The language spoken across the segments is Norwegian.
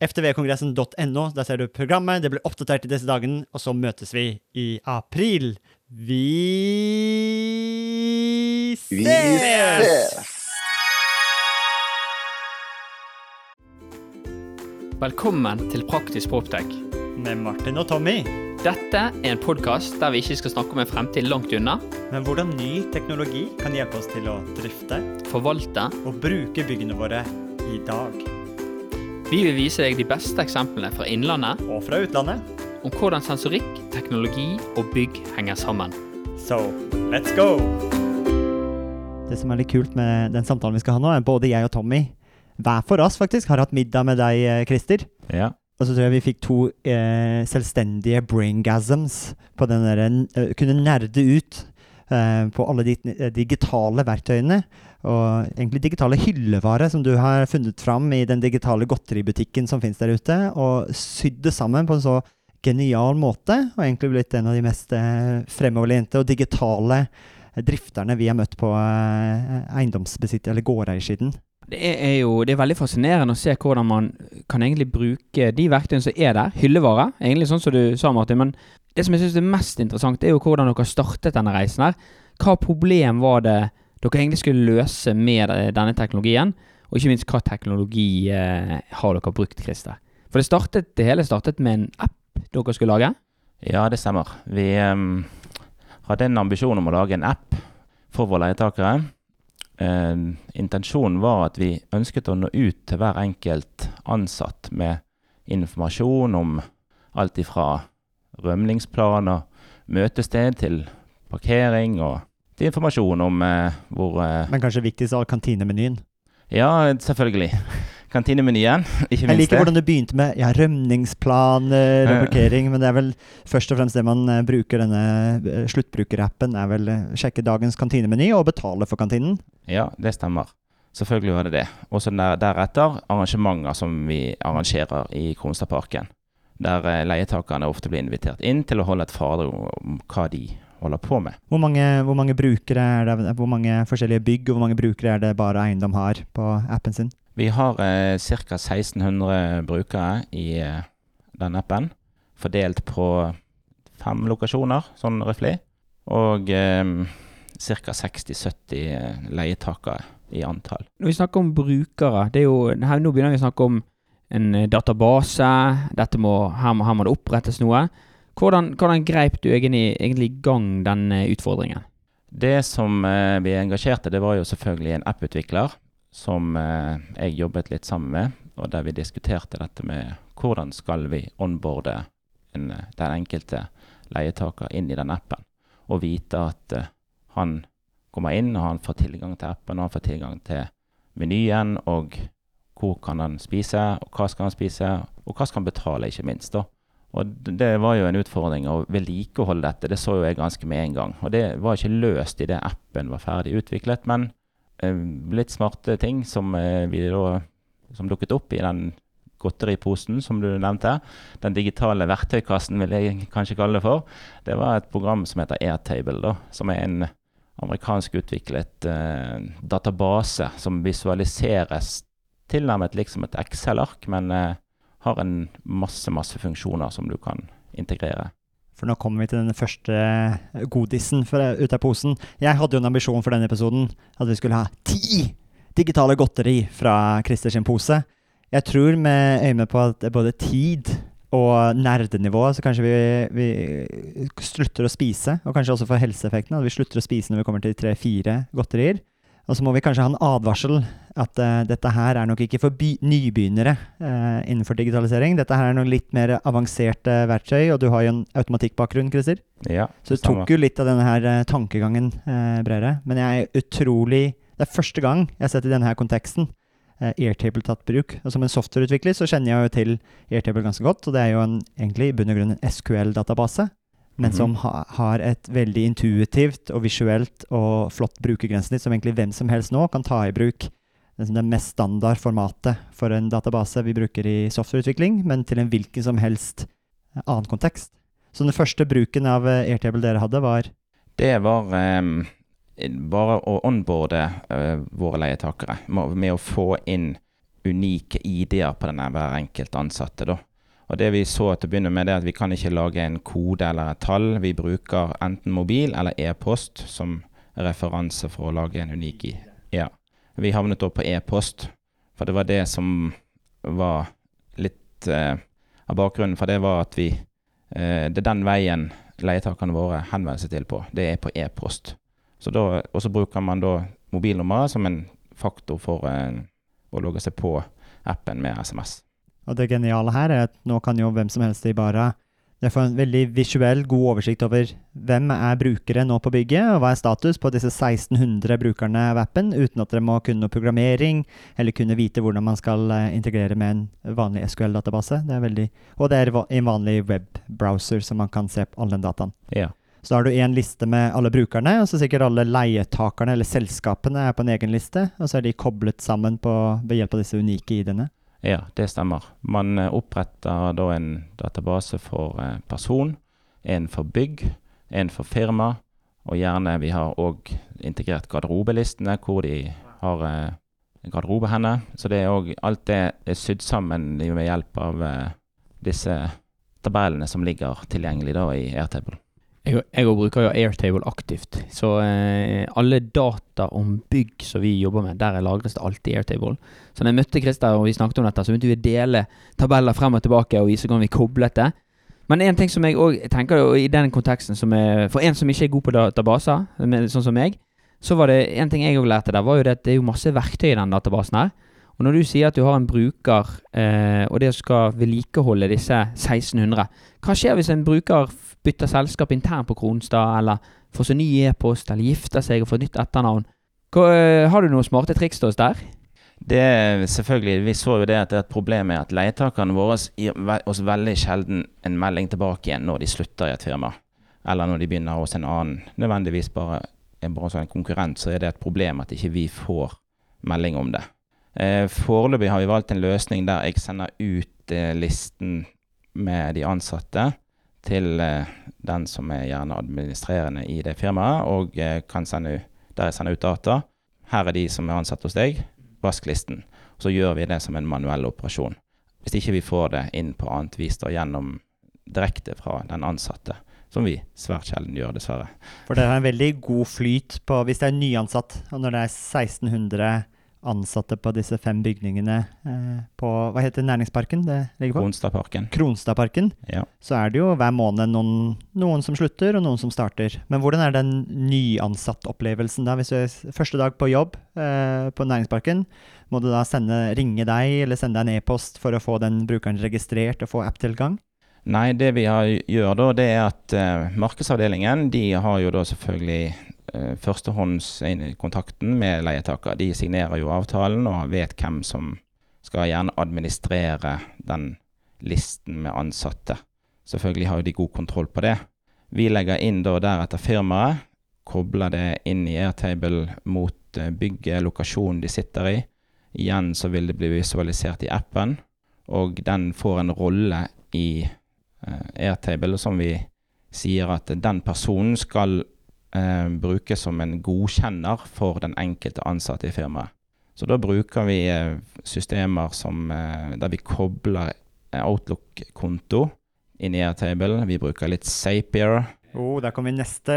ftvkongressen.no, der ser du programmet, det blir oppdatert i disse dagene, og så møtes vi i april. Vi ses! Vi ses! Velkommen til Praktisk Proptech. Med Martin og Tommy. Dette er en podkast der vi ikke skal snakke om en fremtid langt unna. Men hvordan ny teknologi kan hjelpe oss til å drifte, forvalte og bruke byggene våre i dag. Vi vil vise deg de beste eksemplene fra innlandet og fra utlandet om hvordan sensorikk, teknologi og bygg henger sammen. So, let's go! Det som er litt kult med den samtalen vi skal ha nå, er både jeg og Tommy, hver for oss faktisk, har hatt middag med deg, eh, Christer. Ja. Og så tror jeg vi fikk to eh, selvstendige braingasms på den derre uh, Kunne nerde ut på alle de digitale verktøyene. Og egentlig digitale hyllevare som du har funnet fram i den digitale godteributikken som finnes der ute, og sydd det sammen på en så genial måte, og egentlig blitt en av de mest eh, fremoverlente og digitale eh, drifterne vi har møtt på eh, eiendomsbesitter- eller gårdeiersiden. Det er jo det er veldig fascinerende å se hvordan man kan egentlig bruke de verktøyene som er der. Hyllevare, egentlig sånn som du sa, Martin. Men det som jeg syns er mest interessant, er jo hvordan dere startet denne reisen her. Hva problem var det dere egentlig skulle løse med denne teknologien? Og ikke minst hva teknologi eh, har dere brukt, Christer? For det, startet, det hele startet med en app dere skulle lage? Ja, det stemmer. Vi um, hadde en ambisjon om å lage en app for våre leietakere. Uh, intensjonen var at vi ønsket å nå ut til hver enkelt ansatt med informasjon om alt ifra rømningsplan og møtested til parkering og til informasjon om eh, hvor eh, Men kanskje viktigst av kantinemenyen? Ja, selvfølgelig kantinemenyen. Ikke minst Jeg liker hvordan du begynte med ja, rømningsplaner og parkering, men det er vel først og fremst det man uh, bruker denne uh, sluttbrukerappen, er vel uh, sjekke dagens kantinemeny og betale for kantinen? Ja, det stemmer. Selvfølgelig var det det. Og så deretter arrangementer som vi arrangerer i Kronstadparken. Der leietakerne ofte blir invitert inn til å holde et foredrag om hva de holder på med. Hvor mange, hvor mange brukere er det, hvor mange forskjellige bygg og hvor mange brukere er det bare eiendom har på appen sin? Vi har eh, ca. 1600 brukere i eh, den appen. Fordelt på fem lokasjoner, sånn røftlig. Og eh, ca. 60-70 eh, leietakere i antall. Når vi snakker om brukere, det er jo, her, nå begynner vi å snakke om en eh, database. Må, her, må, her må det opprettes noe. Hvordan, hvordan greip du egentlig, i gang den utfordringen? Det som eh, vi engasjerte, det var jo selvfølgelig en apputvikler som eh, jeg jobbet litt sammen med, og der vi diskuterte dette med hvordan skal vi onboarde en, eh, den enkelte leietaker inn i den appen, og vite at eh, han kommer inn, og han får tilgang til appen, og han får tilgang til menyen, og hvor kan han spise, og hva skal han spise, og hva skal han betale, ikke minst. da. Og det var jo en utfordring å vedlikeholde dette, det så jo jeg ganske med en gang. Og det var ikke løst idet appen var ferdig utviklet, men eh, litt smarte ting som, eh, da, som dukket opp i den godteriposen som du nevnte. Den digitale verktøykassen vil jeg kanskje kalle det for. Det var et program som heter Airtable, da, som er en amerikansk utviklet eh, database som visualiseres tilnærmet liksom et Excel-ark, men eh, har en masse, masse funksjoner som du kan integrere. For nå kommer vi til den første godisen fra, ut av posen. Jeg hadde jo en ambisjon for denne episoden at vi skulle ha ti digitale godteri fra Christer pose. Jeg tror med øyne på at både tid og nerdenivå, så kanskje vi, vi slutter å spise. Og kanskje også for helseeffekten, at vi slutter å spise når vi kommer til tre-fire godterier. Og så må vi kanskje ha en advarsel at uh, dette her er nok ikke for nybegynnere uh, innenfor digitalisering. Dette her er noe litt mer avanserte verktøy, og du har jo en automatikkbakgrunn, Christer. Ja, Så det tok jo litt av denne her eh, tankegangen bredere. Men jeg er utrolig Det er første gang jeg har sett i denne her konteksten Airtable tatt bruk. Og som en softwareutvikler så kjenner jeg jo til Airtable ganske godt, og det er jo en, egentlig i bunn og grunn en SQL-database. Men Mhm. som ha, har et veldig intuitivt og visuelt og flott brukergrensesnitt som egentlig hvem som helst nå kan ta i bruk. Det det mest standard formatet for en database vi bruker i softwareutvikling, men til en hvilken som helst eh, annen kontekst. Så den første bruken av eh, Airtable dere hadde, var Det var um, bare å onboarde uh, våre leietakere med, med å få inn unike ID-er på denne hver enkelt ansatte. Da. Og det vi så til å begynne med, er at vi kan ikke lage en kode eller et tall. Vi bruker enten mobil eller e-post som referanse for å lage en unik ID. Ja. Vi havnet da på e-post, for det var det som var litt eh, av bakgrunnen for det var at vi eh, Det er den veien leietakerne våre henvender seg til på. Det er på e-post. Og så bruker man da mobilnummeret som en faktor for eh, å logge seg på appen med SMS. Og det geniale her er at nå kan jo hvem som helst i Bara jeg får en veldig visuell, god oversikt over hvem er brukere nå på bygget, og hva er status på disse 1600 brukerne av appen, uten at dere må kunne noe programmering, eller kunne vite hvordan man skal eh, integrere med en vanlig SQL-database. Og det er en vanlig webbrowser, så man kan se all den dataen. Ja. Så da har du én liste med alle brukerne, og så sikkert alle leietakerne eller selskapene er på en egen liste, og så er de koblet sammen på, ved hjelp av disse unike ID-ene. Ja, det stemmer. Man eh, oppretter da en database for eh, person, en for bygg, en for firma, og gjerne vi har òg integrert garderobelistene, hvor de har eh, garderobe henne. Så det er òg Alt det er sydd sammen ved hjelp av disse tabellene som ligger tilgjengelig da i Airtable. Jeg, jeg bruker jo Airtable aktivt. Så eh, alle data om bygg som vi jobber med, der lagres det alltid Airtable. Så når jeg møtte Christer og vi snakket om dette, så begynte vi å dele tabeller frem og tilbake og vise hvordan vi koblet det. Men en ting som jeg òg tenker i den konteksten er For en som ikke er god på databaser, sånn som meg, så var det en ting jeg òg lærte der, var jo det at det er masse verktøy i den databasen her. Og når du sier at du har en bruker, eh, og det skal vedlikeholde disse 1600, hva skjer hvis en bruker bytter selskap internt på Kronstad, eller får seg ny e-post, eller gifter seg og får nytt etternavn? Hva, eh, har du noen smarte triks til oss der? Det er selvfølgelig, Vi så jo det at det er et problem med at leietakerne våre gir oss veldig sjelden en melding tilbake igjen når de slutter i et firma, eller når de begynner hos en annen. Nødvendigvis bare, er bare en konkurrent, så er det et problem at ikke vi får melding om det. Eh, Foreløpig har vi valgt en løsning der jeg sender ut eh, listen med de ansatte til eh, den som er gjerne administrerende i det firmaet, og eh, kan sende, der jeg sender ut data. Her er de som er ansatt hos deg vask listen. Så gjør vi det som en manuell operasjon. Hvis ikke vi får det inn på annet vis da, gjennom direkte fra den ansatte, som vi svært sjelden gjør, dessverre. For det er en veldig god flyt på hvis det er nyansatt, og når det er 1600 ansatte på disse fem bygningene eh, på Hva heter næringsparken det ligger på? Kronstadparken. Kronstadparken. Ja. Så er det jo hver måned noen, noen som slutter, og noen som starter. Men hvordan er den nyansatt-opplevelsen da? Hvis du er første dag på jobb eh, på næringsparken, må du da sende, ringe deg eller sende deg en e-post for å få den brukeren registrert og få app-tilgang? Nei, det vi har, gjør da, det er at eh, markedsavdelingen de har jo da selvfølgelig førstehåndskontakten med leietaker. De signerer jo avtalen og vet hvem som skal gjerne administrere den listen med ansatte. Selvfølgelig har de god kontroll på det. Vi legger inn da deretter firmaet, kobler det inn i Airtable mot uh, bygget, lokasjonen de sitter i. Igjen så vil det bli visualisert i appen, og den får en rolle i Eh, Airtable, som vi sier at den personen skal eh, brukes som en godkjenner for den enkelte ansatte i firmaet. Så da bruker vi eh, systemer som, eh, der vi kobler Outlook-konto inn i Airtable. Vi bruker litt Sapier. Oh, der kommer neste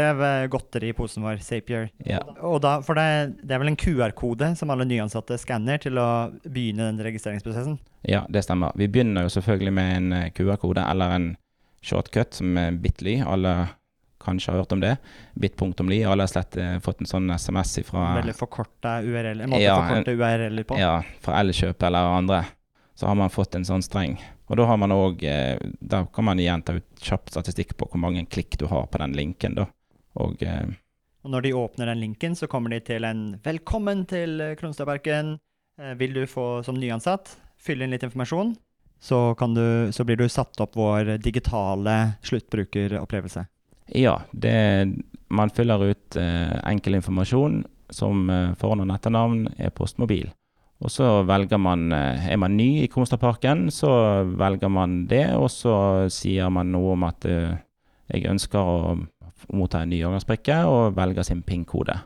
godteri i posen vår, Sapier. Ja. Og da, for det, det er vel en QR-kode som alle nyansatte skanner til å begynne den registreringsprosessen? Ja, det stemmer. Vi begynner jo selvfølgelig med en QR-kode eller en shortcut som er Bitly. Alle kanskje har hørt om det. Bit.ly. Alle har slett eh, fått en sånn SMS fra Veldig forkorta URL, en måte Ja, forkorte URL-er på? Ja, fra Elkjøp eller andre. Så har man fått en sånn streng. Og da har man òg Da kan man igjen ta ut kjapp statistikk på hvor mange klikk du har på den linken, da. Og eh, Og når de åpner den linken, så kommer de til en 'Velkommen til Kronstadparken'. Eh, vil du få som nyansatt fylle inn litt informasjon, så, kan du, så blir du satt opp vår digitale sluttbrukeropplevelse. Ja, det, man fyller ut eh, enkel informasjon som eh, og etternavn, e-post, mobil. Og så velger man eh, Er man ny i Kronstadparken, så velger man det, og så sier man noe om at jeg ønsker å motta en ny overgangsbrikke, og velger sin PIN-kode.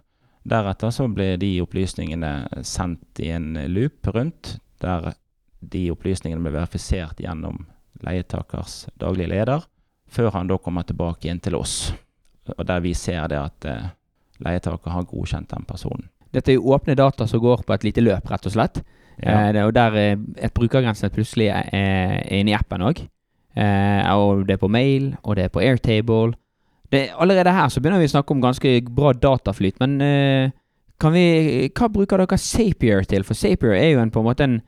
Deretter så blir de opplysningene sendt i en loop rundt, der de opplysningene blir verifisert gjennom leietakers daglige leder, før han da kommer tilbake igjen til oss. Og der vi ser det at eh, leietaker har godkjent den personen. Dette er jo åpne data som går på et lite løp, rett og slett. Ja. Eh, og der eh, et brukergrensenett plutselig er, er inne i appen òg. Eh, og det er på mail, og det er på Airtable. Det, allerede her så begynner vi å snakke om ganske bra dataflyt, men eh, kan vi, hva bruker dere Zapier til? For Zapier er jo en, på en måte en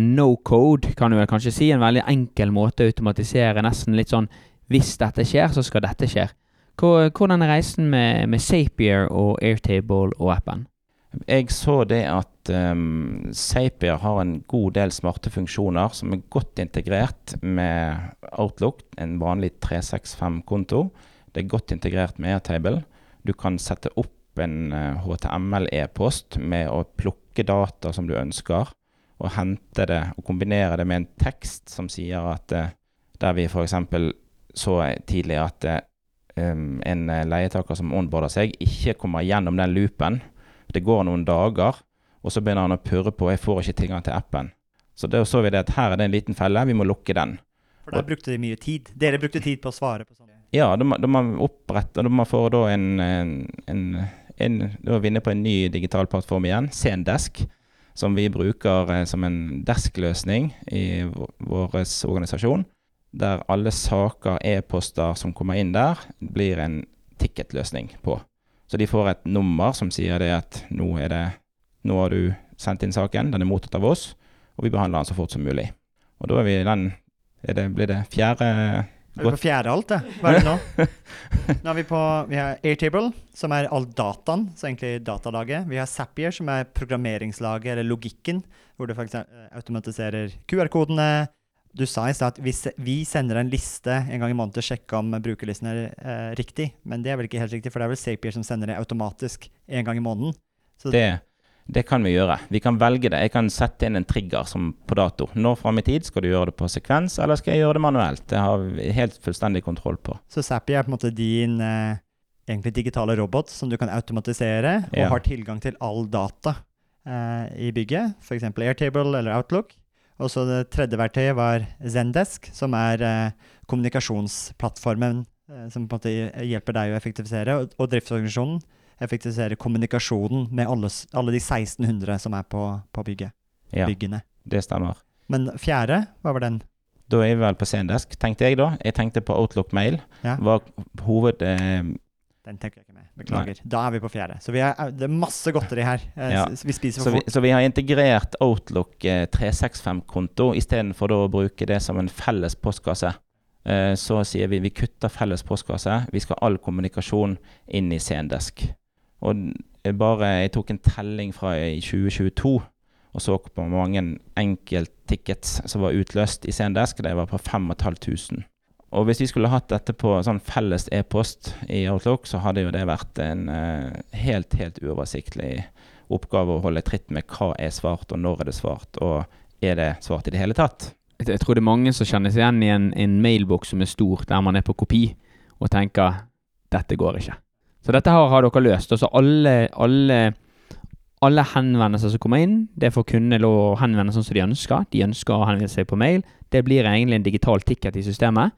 no code, kan du vel kanskje si. En veldig enkel måte å automatisere nesten litt sånn Hvis dette skjer, så skal dette skje. Hvordan er reisen med, med Zapier og Airtable og appen? Jeg så det at um, Zapier har en god del smarte funksjoner som er godt integrert med Outlook, en vanlig 365-konto. Det er godt integrert med Airtable. Du kan sette opp en eh, HTML-e-post med å plukke data som du ønsker, og hente det og kombinere det med en tekst som sier at eh, der vi f.eks. så tidlig at um, en eh, leietaker som onboarder seg, ikke kommer gjennom den loopen. Det går noen dager, og så begynner han å purre på 'jeg får ikke tilgang til appen'. Så da så vi det at her er det en liten felle, vi må lukke den. For der brukte de mye tid. Dere brukte tid på å svare på sånne. Ja, da må man opprette Da må man få da en, en, en, en Da er vi inne på en ny digital plattform igjen, Sendesk, som vi bruker eh, som en deskløsning i vår vår organisasjon. Der alle saker, e-poster som kommer inn der, blir en ticketløsning på. Så de får et nummer som sier det at nå det Nå har du sendt inn saken, den er mottatt av oss, og vi behandler den så fort som mulig. Og da er vi den er det, Blir det fjerde Er vi på fjerde alt, det? Hva er det nå? Nå er vi på vi har Airtable, som er all dataen, så egentlig datalaget. Vi har Zapier, som er programmeringslaget, eller logikken, hvor du faktisk eh, automatiserer QR-kodene. Du sa i stad at vi, vi sender en liste en gang i måneden til å sjekke om brukerlisten er eh, riktig, men det er vel ikke helt riktig, for det er vel Zapier som sender det automatisk en gang i måneden. Så Det, det kan vi gjøre. Vi kan velge det. Jeg kan sette inn en trigger som på dato. Når fram i tid skal du gjøre det på sekvens, eller skal jeg gjøre det manuelt? Det har vi helt fullstendig kontroll på. Så Zapier er på en måte din eh, egentlig digitale robot som du kan automatisere, og Ja. har tilgang til all data eh, i bygget, f.eks. Airtable eller Outlook. Og så det tredje verktøyet var Zendesk, som er eh, kommunikasjonsplattformen eh, som på en måte hjelper deg å effektivisere, og, og driftsorganisasjonen effektivisere kommunikasjonen med alle, alle de 1600 som er på, på bygget, Ja, byggene. det stemmer. Men fjerde, hva var den? Da er vi vel på Zendesk, tenkte jeg da. Jeg tenkte på Outlook Mail. Ja. Var hoved... Eh, Den tenker jeg ikke Beklager. Da er vi på fjerde. Så vi er, det er masse godteri her. Eh, Ja. Så Vi spiser så, for vi, fort. så vi har integrert Outlook eh, 365-konto istedenfor da å bruke det som en felles postkasse. Eh, så sier vi vi kutter felles postkasse. Vi skal ha all kommunikasjon inn i Sendesk. Og eh, bare Jeg tok en telling fra i 2022 og så på mange enkelttickets som var utløst i Sendesk. Det var på 5500. Og hvis vi skulle hatt dette på sånn felles e-post i Outlook, så hadde jo det vært en eh, helt, helt uoversiktlig oppgave å holde tritt med hva er svart, og når er det svart, og er det svart i det hele tatt? Jeg tror det er mange som kjenner seg igjen i en, en mailboks som er stor, der man er på kopi, og tenker dette går ikke. Så dette her har dere løst. Og så alle, alle, alle henvendelser som kommer inn, det får kundene lov å henvende sånn som de ønsker. De ønsker å henvende seg på mail. Det blir egentlig en digital ticket i systemet.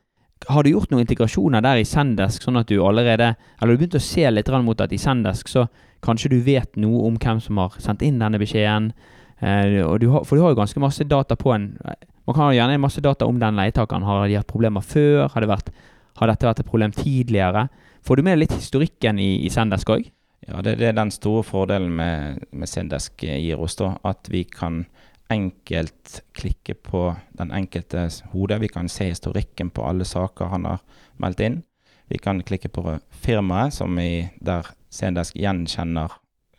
Har du gjort noen integrasjoner der i Sendesk, sånn at du allerede Eller du begynte å se litt mot at i Sendesk så kanskje du vet noe om hvem som har sendt inn denne beskjeden? Eh, du har, for du har jo ganske masse data på en Man kan ha gjerne masse data om den leietakeren. Har de hatt problemer før? Har, det vært, har dette vært et problem tidligere? Får du med litt historikken i, i Sendesk òg? Ja, det, det er den store fordelen med, med Sendesk gir oss, da. At vi kan enkelt klikke på den enkeltes hode. Vi kan se historikken på alle saker han har meldt inn. Vi kan klikke på firmaet, som i, der Sendesk gjenkjenner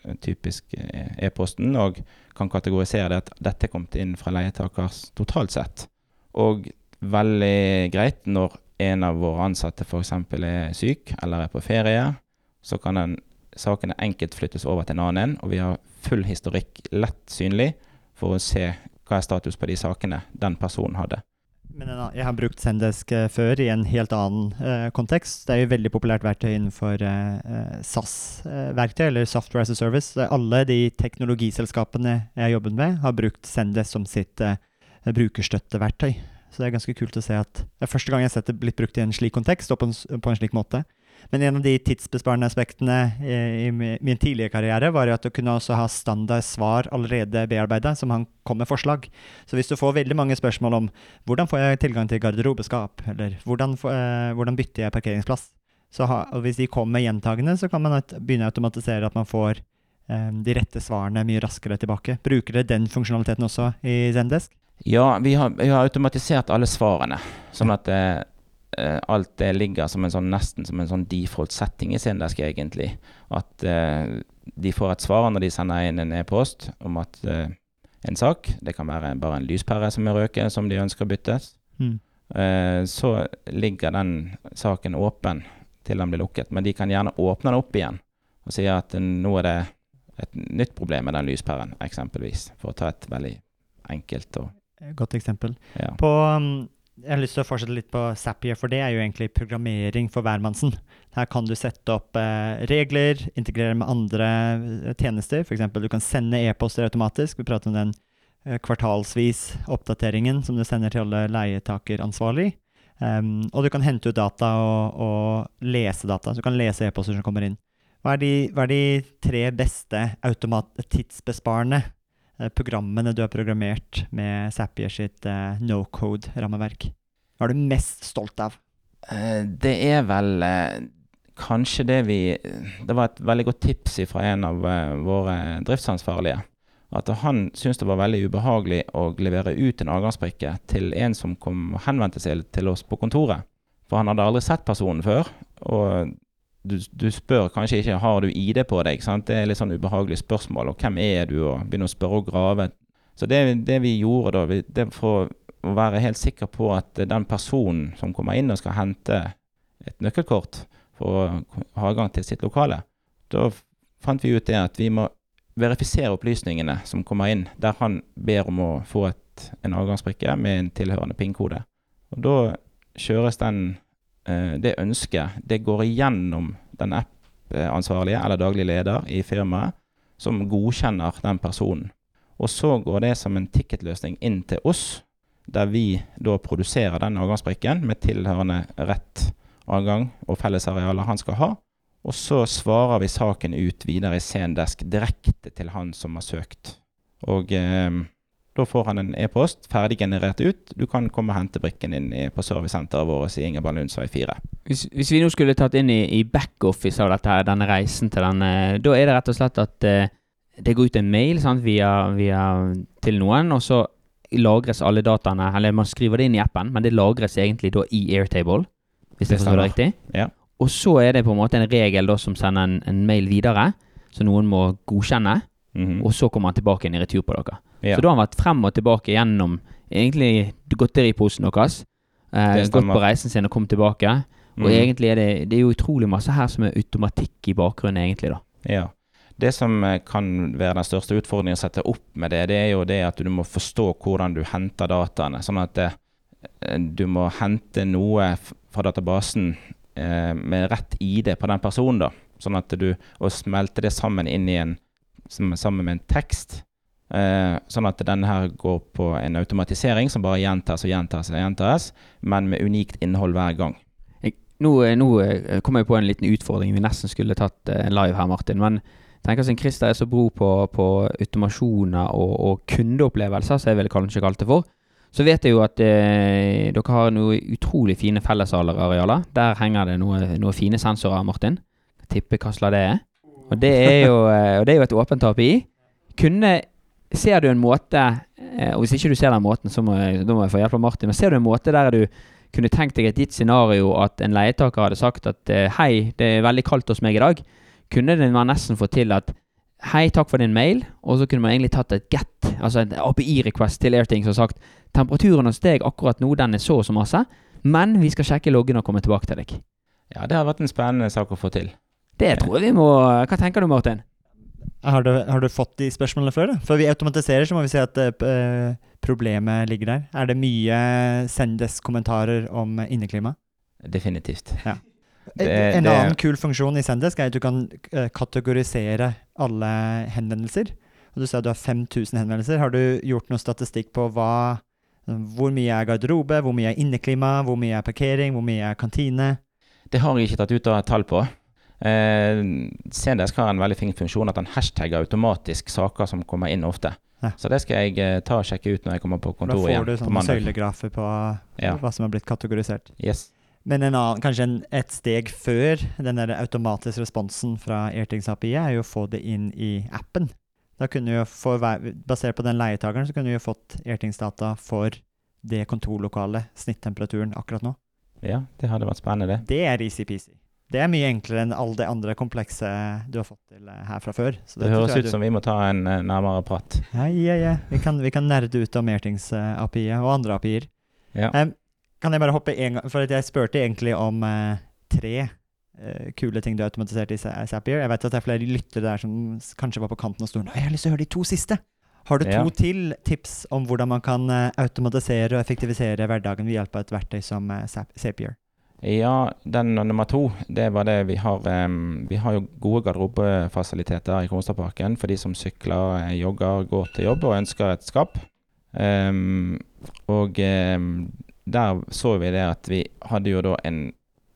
eh, typisk eh, e-posten, og kan kategorisere det at dette er kommet inn fra leietakers totalt sett. Og veldig greit når en av våre ansatte f.eks. er syk eller er på ferie, så kan den sakene enkelt flyttes over til en annen, en, og vi har full historikk lett synlig for å se hva er status på de sakene den personen hadde. Men jeg har brukt Sendesk eh, før i en helt annen eh, kontekst. Det er jo et veldig populært verktøy innenfor eh, SAS-verktøy, eller Software as a Service. Alle de teknologiselskapene jeg har jobbet med, har brukt Sendesk som sitt eh, brukerstøtteverktøy. Så det er ganske kult å se at det er første gang jeg har sett det blitt brukt i en slik kontekst og på en, på en slik måte. Men en av de tidsbesparende aspektene eh, i min tidligere karriere var jo at du kunne også ha standard svar allerede bearbeidet, som han kom med forslag. Så hvis du får veldig mange spørsmål om hvordan får jeg tilgang til garderobeskap, eller hvordan, eh, hvordan bytter jeg parkeringsplass, ha, og hvis de kommer gjentagende, så kan man begynne å automatisere at man får eh, de rette svarene mye raskere tilbake. Bruker dere den funksjonaliteten også i Zendesk? Ja, vi har, vi har automatisert alle svarene, sånn at eh, eh, alt det ligger som en sånn, nesten som en sånn default setting i Sendesk, egentlig. At uh, de får et svar når de sender inn en e-post om at uh, en sak, det kan være bare en lyspære som er røket, som de ønsker byttes, Mm. så ligger den saken åpen til den blir lukket. Men de kan gjerne åpne den opp igjen og si at nå er det et nytt problem med den lyspæren, eksempelvis. For å ta et veldig enkelt og Godt eksempel. ja. På, um, jeg har lyst til å fortsette litt på Zapier, for det er jo egentlig programmering for hvermannsen. Her kan du sette opp eh, regler, integrere med andre eh, tjenester. F.eks. du kan sende e-poster automatisk. Vi prater om den eh, kvartalsvis oppdateringen som du sender til alle leietakeransvarlig. Um, og du kan hente ut data og, og lese data. Så du kan lese e-poster som kommer inn. Hva er de, hva er de tre beste tidsbesparende programmene du har programmert med Zapier sitt eh, no code-rammeverk? Hva er du mest stolt av? Eh, Det er vel eh, kanskje det vi Det var et veldig godt tips fra en av eh, våre driftsansvarlige. At han syntes det var veldig ubehagelig å levere ut en avgangsbrikke til en som kom og henvendte seg til oss på kontoret. For han hadde aldri sett personen før. Og du, du spør kanskje ikke har du ID på deg. Sant? Det er litt sånn ubehagelig spørsmål. Og hvem er du? Og begynne å spørre og grave. Så det, det vi gjorde da, det for å være helt sikker på at den personen som kommer inn og skal hente et nøkkelkort for å ha adgang til sitt lokale, da fant vi ut det at vi må verifisere opplysningene som kommer inn, der han ber om å få et, en avgangsbrikke med en tilhørende PIN-kode. Og da kjøres den, det ønsket, det går igjennom den app-ansvarlige eller daglig leder i firmaet, som godkjenner den personen. Og så går det som en ticketløsning inn til oss, der vi da produserer den avgangsbrikken med tilhørende rett adgang og fellesarealer han skal ha. Og så svarer vi saken ut videre i Sendesk direkte til han som har søkt. Og eh, da får han en e-post ferdig generert ut. Du kan komme og hente brikken din på servicesenteret vårt i Ingeborg Lundsvei 4. Hvis, hvis vi nå skulle tatt inn i, i backoffice av dette, denne reisen til denne, da er det rett og slett at eh, det går ut en mail sant, via, via, til noen, og så lagres alle dataene Eller man skriver det inn i appen, men det lagres egentlig da i Airtable, hvis jeg forstår det riktig. Ja. Og så er det på en måte en regel da som sender en, en mail videre, så noen må godkjenne, Mhm. og så kommer han tilbake igjen i retur på dere. Ja. Så da har han vært frem og tilbake gjennom egentlig godteriposen deres. Eh, gått på reisen sin og kommet tilbake. Og Mhm. egentlig er det, det er jo utrolig masse her som er automatikk i bakgrunnen, egentlig, da. Ja. Det som eh, kan være den største utfordringen å sette opp med det, det er jo det at du må forstå hvordan du henter dataene. Sånn at det, eh, du må hente noe fra databasen eh, med rett ID på den personen. da. Sånn at du Og smelte det sammen inn i en som- sammen med en tekst. Eh, sånn at denne her går på en automatisering som bare gjentas og gjentas og gjentas, men med unikt innhold hver gang. Nå, eh, nå eh, kom jeg på en liten utfordring vi nesten skulle tatt eh, live her, Martin. Men tenk siden Christer er så bro på, på automasjoner og, og kundeopplevelser, som jeg ville kanskje kalt det for, så vet jeg jo at eh, dere har noen utrolig fine fellesalarealer. Der henger det noen noe fine sensorer, Martin. Tippe hva slags det er. Og det er jo, eh, det er jo et åpent API. Kunne Ser du en måte eh, Og hvis ikke du ser den måten, så må jeg, da må jeg få hjelp av Martin. Men ser du en måte der du kunne tenkt deg et gitt scenario at en leietaker hadde sagt at eh, hei, det er veldig kaldt hos meg i dag, kunne man nesten få til at hei, takk for din mail, og så kunne man egentlig tatt et get, altså en API-request til Airthings og sagt temperaturen hos deg akkurat nå, den er så og så masse, men vi skal sjekke loggen og komme tilbake til deg. Ja, det har vært en spennende sak å få til. Det tror jeg vi må Hva tenker du, Martin? Har du, har du fått de spørsmålene før? da? Før vi automatiserer, så må vi si at uh, problemet ligger der. Er det mye Sendes-kommentarer om inneklima? Definitivt. Ja. Det- en det- annen kul funksjon i Sendesk er at du kan eh, kategorisere alle henvendelser. Og du sa du har 5000 henvendelser. Har du gjort noe statistikk på hva hvor mye er garderobe, hvor mye er inneklima, hvor mye er parkering, hvor mye er kantine? Det har jeg ikke tatt ut av tall på. Eh, CDS har en veldig fin funksjon at den hashtagger automatisk saker som kommer inn ofte. Ja. Så det skal jeg eh, ta og sjekke ut når jeg kommer på Da får igjen du sånne søylegrafer på Ja. hva som har blitt kategorisert. Yes. Men en annen, kanskje en, et steg før den der automatiske responsen fra Airtings API er jo å få det inn i appen. Da kunne jo få, Basert på den leietakeren så kunne du jo fått Airtings-data for det kontorlokalet, snittemperaturen akkurat nå. Ja, det hadde vært spennende, det. Det er easy-peasy. Det er mye enklere enn alle de andre komplekse du har fått til eh, her fra før. Så Det dette høres ut som vi må ta en uh, nærmere prat. Ja, ja, ja. Vi kan, vi kan nerde ut om Mertings-API-et og andre API-er. Ja. Um, kan jeg bare hoppe en gang, for jeg spurte egentlig om uh, tre kule ting du har automatisert i Zapier. Jeg vet at det er flere lyttere der som kanskje var på kanten av stolen. Jeg har lyst til å høre de to siste! Har du to Ja. til tips om hvordan man kan automatisere og effektivisere hverdagen ved hjelp av et verktøy som Zap- Zapier? Ja, den nummer to, det var det vi har um, Vi har jo gode garderobefasiliteter i Kronstadparken for de som sykler, eh, jogger, går til jobb og ønsker et skap. Um, og um, der så vi det at vi hadde jo da en,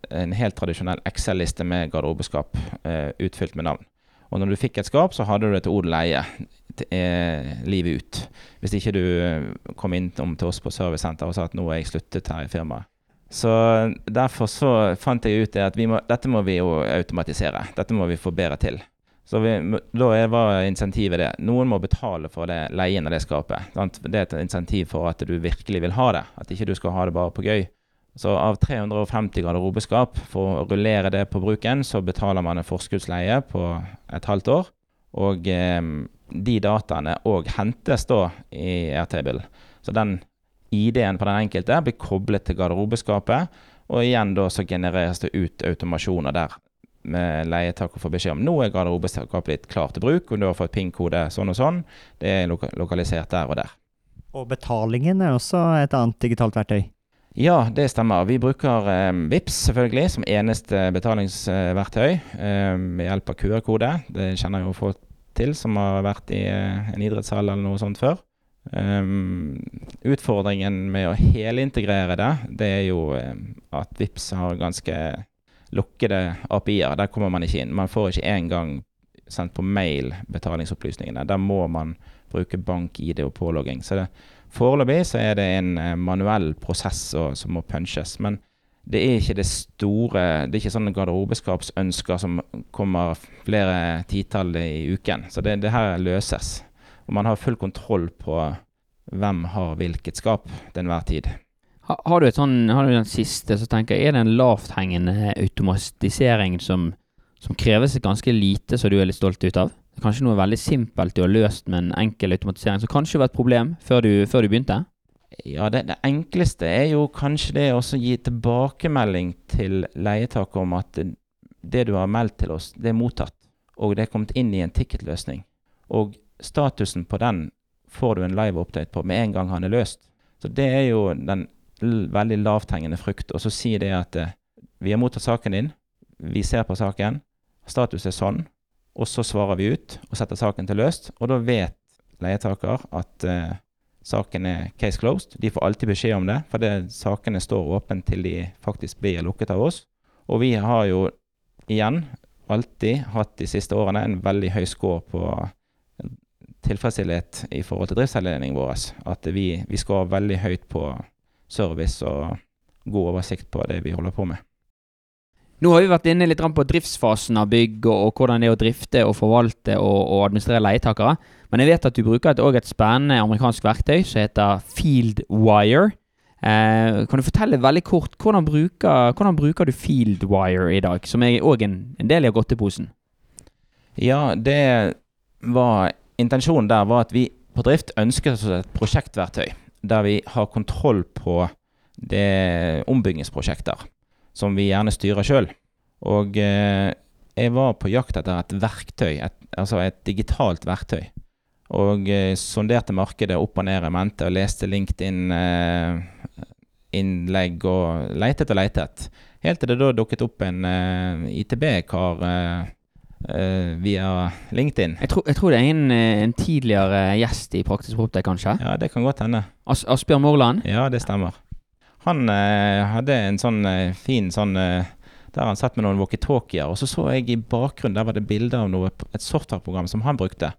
en helt tradisjonell Excel-liste med garderobeskap uh, utfylt med navn. Og når du fikk et skap, så hadde du det til odel eie eh, livet ut. Hvis ikke du kom inn til oss på servicesenteret og sa at nå er jeg sluttet her i firmaet. Så derfor så fant jeg ut det at må, dette må vi jo automatisere. Dette må vi få bedre til. Så vi, da var insentivet det. Noen må betale for det, leien av det skapet. Sant? Det er et insentiv for at du virkelig vil ha det. At ikke du skal ha det bare på gøy. Så av 350 garderobeskap, for å rullere det på bruken, så betaler man en forskuddsleie på et halvt år. Og eh, de dataene òg hentes da i Airtable. Så den ID-en på den enkelte blir koblet til garderobeskapet, og igjen da så genereres det ut automasjoner der med leietaker får beskjed om nå er garderobeskapet ditt klart til bruk, og du har fått PIN-kode sånn og sånn. Det er loka lokalisert der og der. Og betalingen er også et annet digitalt verktøy. Ja, det stemmer. Vi bruker eh, VIPS selvfølgelig som eneste betalingsverktøy eh, med hjelp av QR-kode. Det kjenner jo folk til som har vært i eh, en idrettshall eller noe sånt før. Um, utfordringen med å helintegrere det, det er jo eh, at VIPS har ganske lukkede API-er. Der kommer man ikke inn. Man får ikke engang sendt på mail betalingsopplysningene. Der må man bruke bank-ID og pålogging. Så foreløpig så er det en eh, manuell prosess og, som må punches. Men det er ikke det store Det er ikke sånne garderobeskapsønsker som kommer flere titall i uken. Så det, det her løses. Og man har full kontroll på hvem har hvilket skap til enhver tid. Har, har du sånn, har du den siste, så tenker jeg, er det en lavthengende automatisering som, som kreves ganske lite, som du er litt stolt ut av? Kanskje noe veldig simpelt du har løst med en enkel automatisering, som kanskje var et problem før du, før du begynte? Ja, det, det, enkleste er jo kanskje det å gi tilbakemelding til leietaker om at det, det, du har meldt til oss, det er mottatt. Og det er kommet inn i en ticketløsning. Og statusen på den får du en live update på med en gang han er løst. Så det er jo den veldig lavthengende frukt. Og så si det at eh, vi har mottatt saken din, vi ser på saken, status er sånn, og så svarer vi ut og setter saken til løst. Og da vet leietaker at uh, saken er case closed. De får alltid beskjed om det, for det, sakene står åpne til de faktisk blir lukket av oss. Og vi har jo igjen alltid hatt de siste årene en veldig høy score på tilfredsstillhet i forhold til driftsveiledningen vår. At vi, vi ha veldig høyt på service og god oversikt på det vi holder på med. Nå har vi vært inne litt på driftsfasen av bygg, og, og hvordan det er å drifte og forvalte og, og administrere leietakere. Men jeg vet at du bruker et, et spennende amerikansk verktøy som heter Fieldwire. Eh, kan du fortelle veldig kort hvordan bruker, hvordan bruker du Fieldwire i dag, som er òg en, en, del av godteposen? Ja, det var Intensjonen der var at vi på drift ønsket oss et prosjektverktøy der vi har kontroll på det ombyggingsprosjekter som vi gjerne styrer sjøl. Og eh, jeg var på jakt etter et verktøy, et, altså et digitalt verktøy. Og eh, sonderte markedet opp og ned i mente og leste LinkedIn-innlegg eh, og leitet og leitet. Helt til det da dukket opp en eh, ITB-kar eh, via LinkedIn. Jeg tror, jeg tror, det er en, en tidligere gjest i Praktisk Proptek, kanskje? Ja, det kan godt hende. As Asbjørn Morland? Ja, det stemmer. Han eh, hadde en sånn eh, fin sånn eh, Der han satt med noen walkietalkier, og så så jeg i bakgrunnen der var det bilde av noe, et softwareprogram som han brukte.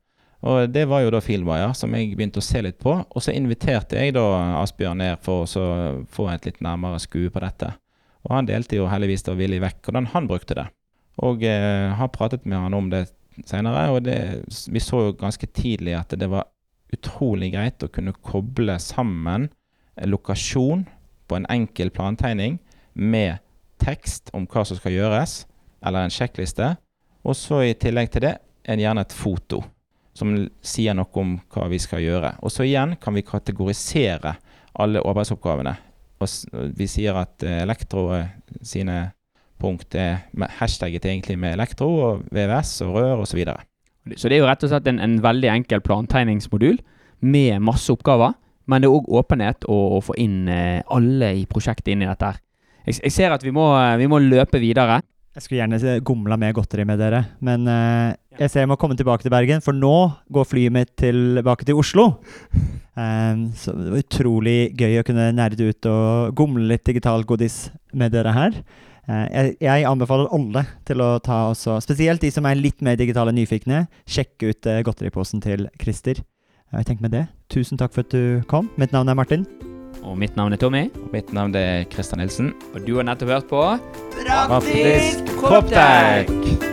Og det var jo da Fieldwire, som jeg begynte å se litt på. Og så inviterte jeg da Asbjørn ned for å få et litt nærmere skue på dette. Og han delte jo heldigvis da villig vekk hvordan han brukte det. Og eh, har pratet med han om det senere, og det, vi så jo ganske tidlig at det var utrolig greit å kunne koble sammen lokasjon på en enkel plantegning med tekst om hva som skal gjøres, eller en sjekkliste. Og så i tillegg til det er det gjerne et foto som sier noe om hva vi skal gjøre. Og så igjen kan vi kategorisere alle arbeidsoppgavene. Og vi sier at eh, elektro sine punkt er hashtagget egentlig med elektro og VVS og rør osv. Så, videre. så det er jo rett og slett en, en veldig enkel plantegningsmodul med masse oppgaver men det er òg åpenhet å, å, få inn eh, alle i prosjektet inn i dette. her. Jeg, jeg ser at vi må, eh, vi må, løpe videre. Jeg skulle gjerne gomla med godteri med dere, men uh, jeg ser jeg må komme tilbake til Bergen, for nå går flyet mitt tilbake til Oslo. Um, så det var utrolig gøy å kunne nerde ut og gomle litt digital godis med dere her. Uh, jeg, jeg, anbefaler alle til å ta også, spesielt de som er litt mer digitale nyfikne, sjekke ut uh, godteriposen til Christer. Jeg tenker med det, tusen takk for at du kom. Mitt navn er Martin. Og mitt navn er Tommy. Og mitt navn er Kristian Nilsen. Og du har nettopp hørt på Praktisk Proptech!